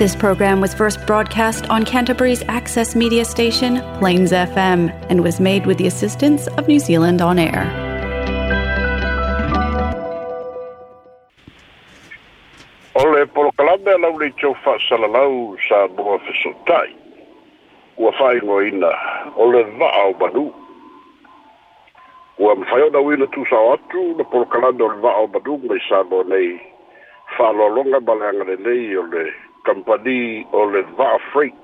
This program was first broadcast on Canterbury's access media station, Plains FM, and was made with the assistance of New Zealand On Air. Ole polokalame alau nei tau whaasalalau sa mua whesotai. Ua whaingoina, ole vaa o manu. Ua mwhaiona wina tu sa atu, na polokalame ole vaa o manu, mai sa mua nei whalolonga malanga le nei ole kampani o le va'a freight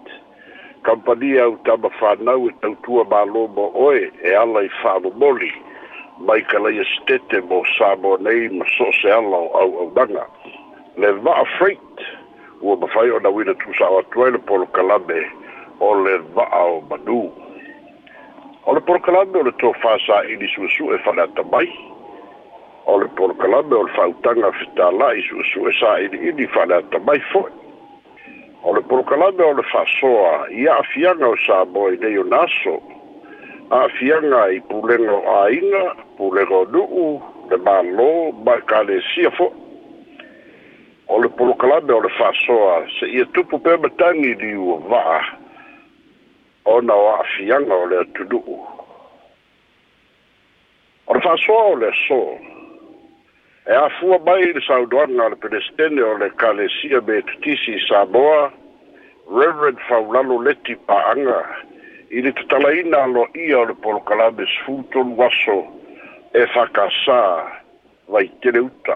kampani au tama whanau e tautua mālo mo oe e ala i whaalomoli mai ka laia stete mo sāmo nei ma so se ala o au au nanga. Le va'a freight ua mawhai o na wina tūsa o atuai le polo kalame o le va'a o manu. O le polo kalame o le tō whāsā ini suesu e whanata mai. O le polo kalame o le whautanga fitāla i suesu e sā ini ini whanata mai foe. o le polokalame o le fa'asoa ia afiaga o samoa i nei o naso a'afiaga i pulega o āiga pulega o nu'u le mālō ma ekalesia fo'i o le polokalame o le fa'asoa se'ia tupu pea matagi liu va'a ona o a'afiaga o le atunu'u o le fa'asoa o le so. e afua mai i le saudoaga o le pelestene o le kalesia me tutisi i saboa reverend faulalo leti pa'aga i le tatalaina aloaia o le polokalame sfutolu aso e fakasā vaitele uta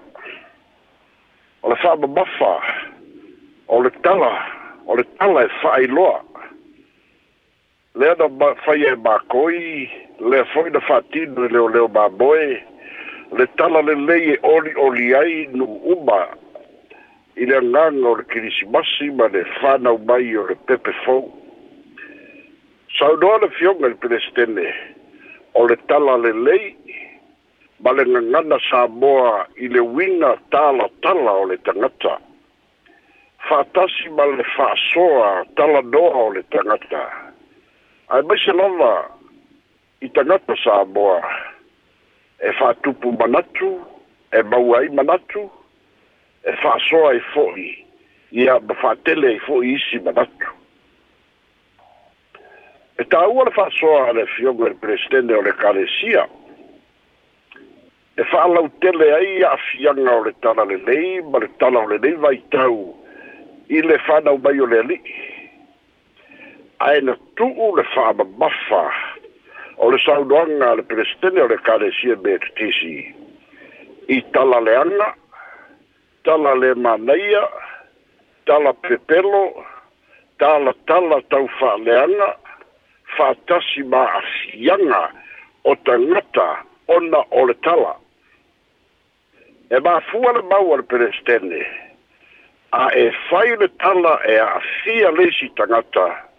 o le fa'amamafa o le tala o le tala e fa'ailoa lea na faia e makoi lea fo'i na fa'atino i e leoleo maboe le tala le lei e oli oli ai nu uba i le anganga o le kirisimasi ma le whanau mai o le pepe fau. Sao noa le fionga le pelestene o le tala le lei ma le ngangana sa moa i le winga tala tala o le tangata. Whatasi ma le whasoa tala noa o le tangata. Ai mese lava i tangata sa Sa moa e fa'atupu manatu e maua ai manatu e fa'asoa ai fo'i ia ma fa'atele ai fo'i isi manatu e tāua le fa'asoa a le fiogo e le presidene o le kalesia e fa'alautele ai a'afiaga o le tala lelei ma le tala o lelei vaitau i le fanau mai o le ali'i ae na tu'u le fa'amamafa o le saunoaga le pelesetene o le kalesia metutisi i tala leaga tala le manaia tala pepelo tala tala tau fa'aleaga fa'atasi ma'asiaga o tagata ona o le tala e mafua le mau a le a e fai le tala e a'afia leisi tagata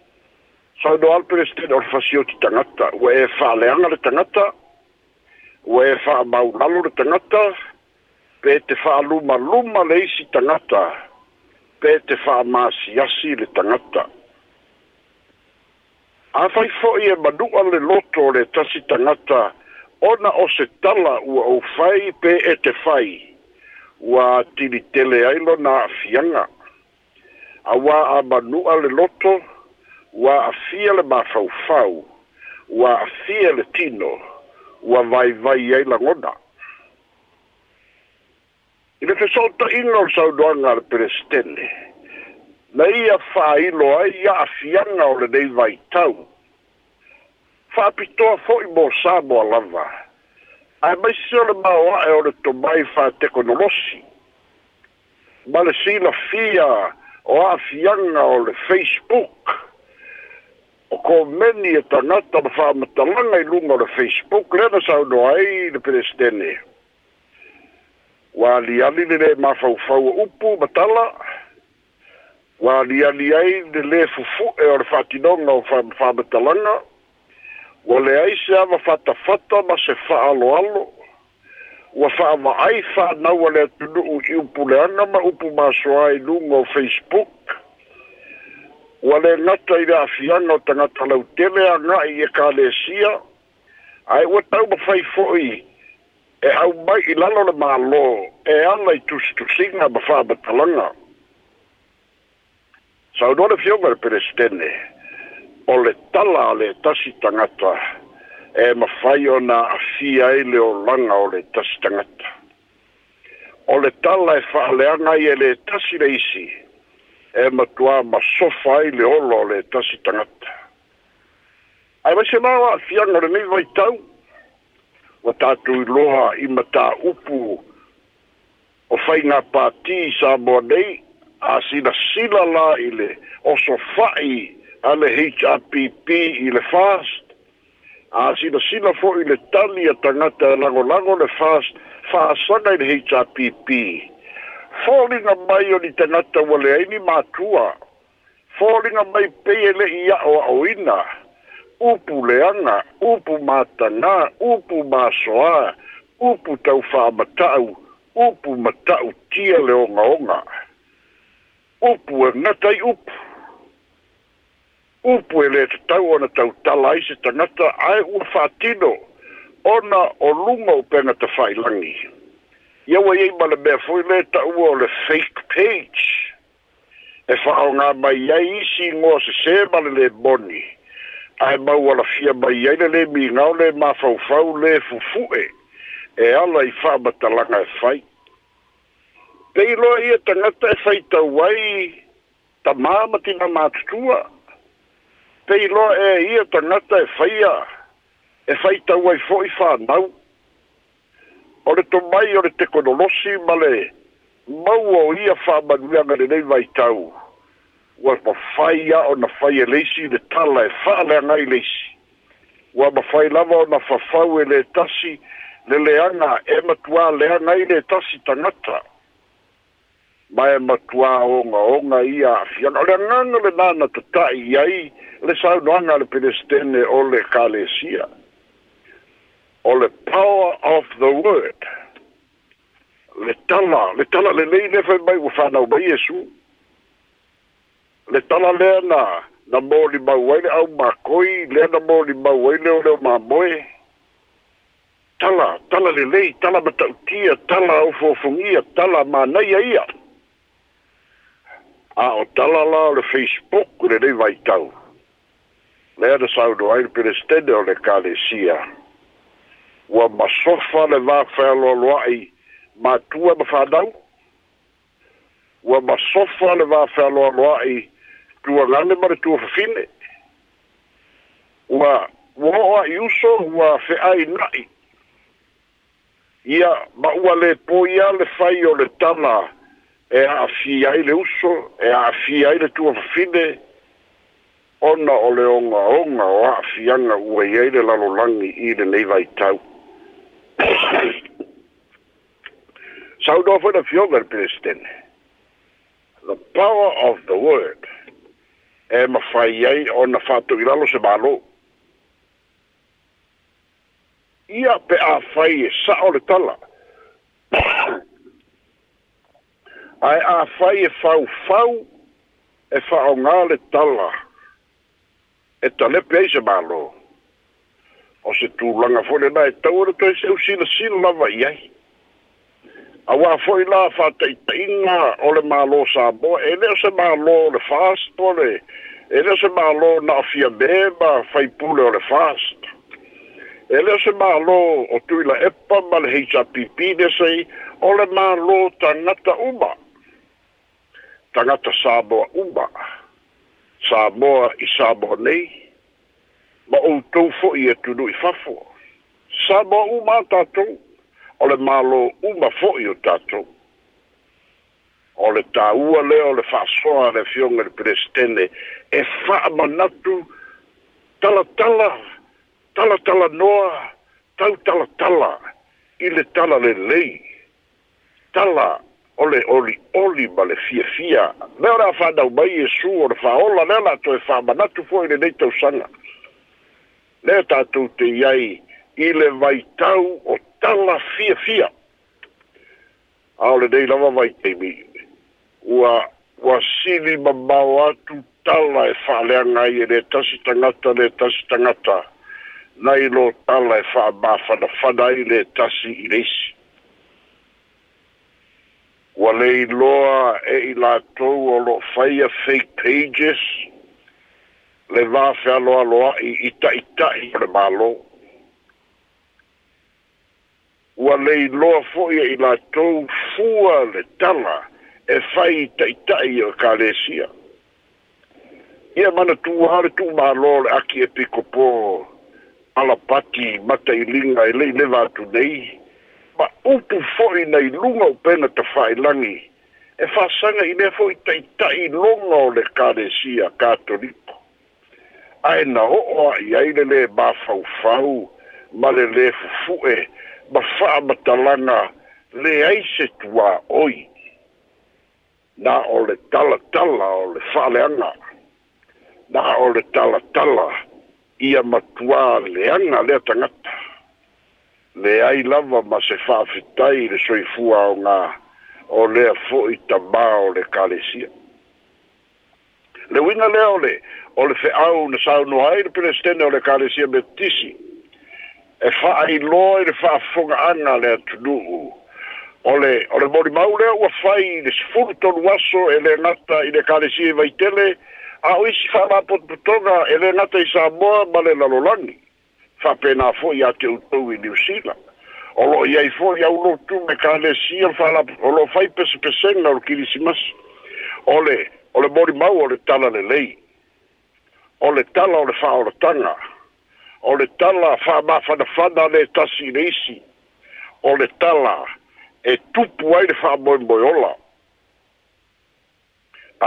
So do al preste do fasio ti tangata we fa le anga le tangata we fa ba u le tangata pe te fa luma luma ma le si tangata pe te fa ma si asi le tangata a fai fo e ma le loto le tasi tangata ona o se tala u o fai pe e te fai wa tili tele ailo na fianga awa a manu le loto le ua afia le mafaufau ua afia le tino ua vaivai ai lagona i le fesootaʻiga o le saudoaga a le pelestene na ia fāilo ai ia afiaga o lenei vaitau fa'apitoa fo'i mo sa moalava ae maisi o le maoa'e o le tomai fatekonolosi ma le silafia o a'afiaga o le facebook o ko meni e tangata ma wha matalanga i lunga le Facebook, lena sau no ai le presidente. Wali ali le le ma fau fau upu matala, wali ali ai le le fufu e o le fatinonga o wha matalanga, wale ai se ama fata fata ma se wha alo alo, ua fa'ama ai fa'anaua le atunu'u i upu le ana ma upu masoā i luga o facebook ua le gata i le afiaga o tagata lautele aga'i e kalesia ae ua taumafai fo'i e aumai i lalo le mālō e ala i tusitusiga ma fa'amatalaga saunoa le fioga le pelestene o le tala a le tasi tagata e mafai ona afia e le olaga o le tasi tagata o le tala e fa'aleaga ai e le tasi le isi e matua ma sofa i le olo le tasi tangata. Ai wa se mawa a fianga le nei vai tau, wa tātou i loha i mata upu o whai ngā pāti i sāboa nei, a sina sila la i le oso whai a le HRPP i le fast, a sina sila fo i le tali a tangata e lago lago le fast, fa asanga i le HRPP fōlinga mai o ni tangata wale aini mātua. Fōlinga mai pei ele i a o au ina. Upu leanga, upu mātanga, upu māsoa, upu tau whāmatau, upu matau tia le onga onga. Upu e ngatai upu. Upu ele te tau ona tau talai se tangata ai ua whātino. Ona o lunga upenga te whailangi. Upu ia ua iai ma le mea foi le ta'ua o le fake page e fa'aoga mai ai isi igoa sesē ma le lē moni ae maualafia mai ai le lē migao le mafaufau lē fufu'e e ala i fa'amatalaga e fai pe iloa ia tagata e faitau e ai tamā ma tina matutua pe iloa e ia tagata e faia e faitau e ai fo'i fānau fa o le tomai o le tekonolosi ma le mau o ia fa'amanuiaga lenei vaitau ua mafai a'o na fai e leisi le tala e fa'aleagai leisi ua mafai lava ona fafau e lē tasi le leaga e matuā leagai lē tasi tagata ma e matuā ogaoga ia a'afiaga o le agaga lenā na tata'i ai le saunoaga a le pelestene ole kalesia o le power of the word le tala le tala le lei le fai mai ufa na ubai esu le tala le na na mori mauai le au makoi le na mori mauai le o leo mamoe tala tala le lei tala matautia tala au fofungia tala manai a ia a o tala la o le facebook le lei vai tau le ana saudo ai pere stende o le kalesia le ua masofa le vafealoaloa'i matua ma fadau ua masofa le vafealoaloa'i tuagane ma le tua fafine ua ua o'o a'i uso ua fe'aina'i ia ma ua lē pō ia le fai o le tala e a'afia ai le uso e a'afia ai le tua fafine ona o le ogaoga o a'afiaga ua i ai le lalolagi i lenei vaitau South over the Jongerbristen. The power of the word. E mawhai ai o na whātu i lalo se mālo. Ia pe a whai e sa o le tala. Ai a whai e whau whau e whao ngā le tala. E talepe i se mālo. O se tūlanga fōre nā e tau ora toi se usina sila lava i ai. awa foi la fa tai tinga ole ma lo sa bo e le se ma lo le fast ole e le se ma lo na fia ba fai pulo le fast e le se ma lo o tu la e pa ma le hja pp de sei ole ma lo ta na ta uba ta nata sa bo uba sa bo i sa bo nei ma o tu fo i e tu do i fa fo sa bo uba ta tu ole le malo uma fo'i o tatou o le ole lea o le fa'asoa le afioga i le presitene e fa'amanatu talatala talatala noa tau talatala i le tala lelei tala o le oli'oli ma le fiafia lea e o le a fa'anau mai iesu o le fa'aola lea latou e fa'amanatu fo'i lenei tausaga lea tatou teiai Ile vai tau o tanga fia fia. Aole nei lama vai te mi. Ua, ua sili ma mau atu tala e whaleanga i re tasi tangata, re tasi tangata. Nai lo tala e wha ma whana whana i re tasi i reisi. Ua lei loa e i la tou o lo whaia fake pages. Le vāwhi aloa loa i ita ita i pre mālo ua lei loa fo'i e i latou fua le tala e fai taʻitaʻi o kalesia ia manatuā le tuumālō le aki epikopō alapati mataʻiliga e lei leva atu nei ma utu fo'i nei lunga o pena tafaailagi e fasaga i lea fo'i taʻitaʻi loga o le kalesia katoliko ae na o'o aʻi ai le lē mafaufau ma le lē fufu'e ma faa matalanga le aise tua oi na o le tala tala o le faaleanga na o le tala tala ia matua leanga lea tangata le ai lava ma se faa fitai le soifua o ngā o lea fo i tamā o le kalesia le winga lea ole ole fe au na sau no ai le presidente ole kalesia metisi tisi e fa'ai loa i le fa'afoga'aga le atunu'u ole ole o le molimau lea ua fai le sefulu tolu aso e lē gata i le kalesia i e vaitele a o isi fa'amaputoputoga e lē nata i samoa ma le lalolagi fa'apena fo'i iā te outou i new zealand o lo'o iai fo'i au lotu me kalesia o lo'o fai pesepesega o le na o le o ole molimau o le tala lelei o le tala o le o le tala fa ma fa na fa na le tasi reisi o le tala e tu puoi fa moi moi ola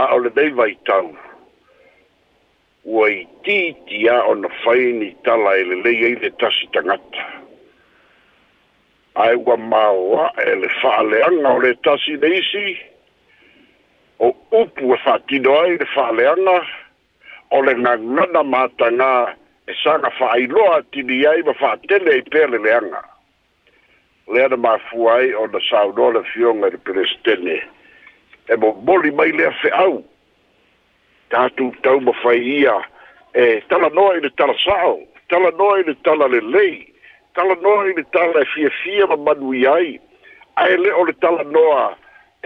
a o le deva i tau ua i titi a o na ni tala e le lei ei le tasi tangata ai ua maua e le fa leanga o le tasi reisi o o e fa ti ai le fa leanga o le na matanga o le ngangana e saka whaailoa tini ai ma whaatele i pēle leanga. Lea na mafua ai o na saunole fionga ni Pelestene. E mo boli mai lea whaau. Tātu tau ma whai ia e tala noa i ni tala sao, tala noa i ni tala le lei, tala noa i ni tala e fia fia ma manu i ai. Ae le o le tala noa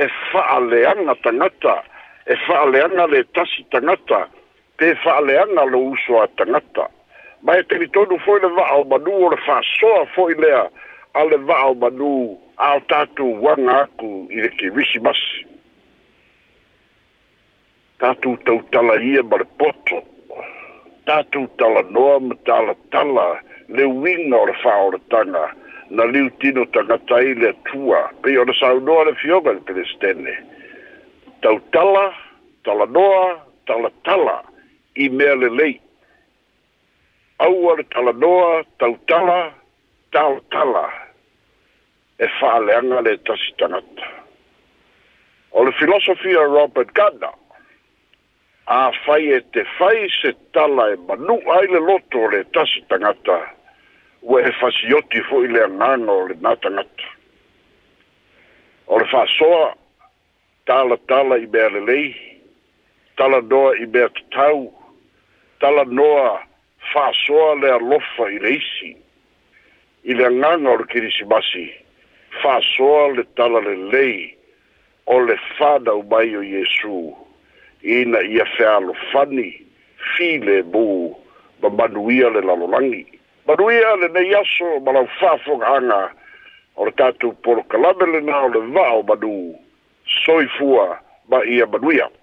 e whaaleanga tangata, e whaaleanga le tasi tangata, pe whaaleanga lo uso a tangata ma e telitonu foi le va'ao manu o le fa'asoa fo'i lea a le va'ao manu a o tatou uaga aku i le kirisimasi tatou tautala ia ma le poto tatou talanoa ma talatala le uiga o le fa'aoletaga na liu tino tagata ai le atua pei ona saunoa le fioga le pelestene tautala talanoa talatala i mea lelei au ala tala noa, tau tala, tau tala, e wha le anga le O le filosofia Robert Gardner, a fai e te fai se tala e manu aile le loto le tasi tangata, ue he fasioti fo le anana le nga tangata. O le wha soa, tala tala i bea le lei, tala noa i bea te tau, tala noa i fa'asoa le alofa i le isi i le agaga o le kilisimasi fa'asoa le tala lelei o le fadau mai o iesu ina ia fealofani filebu ma manuia le lalolagi manuia lenei aso ma lau fa'afogaaga o le tatou polokalame lenā o le va'o manū soifua ma ia manuia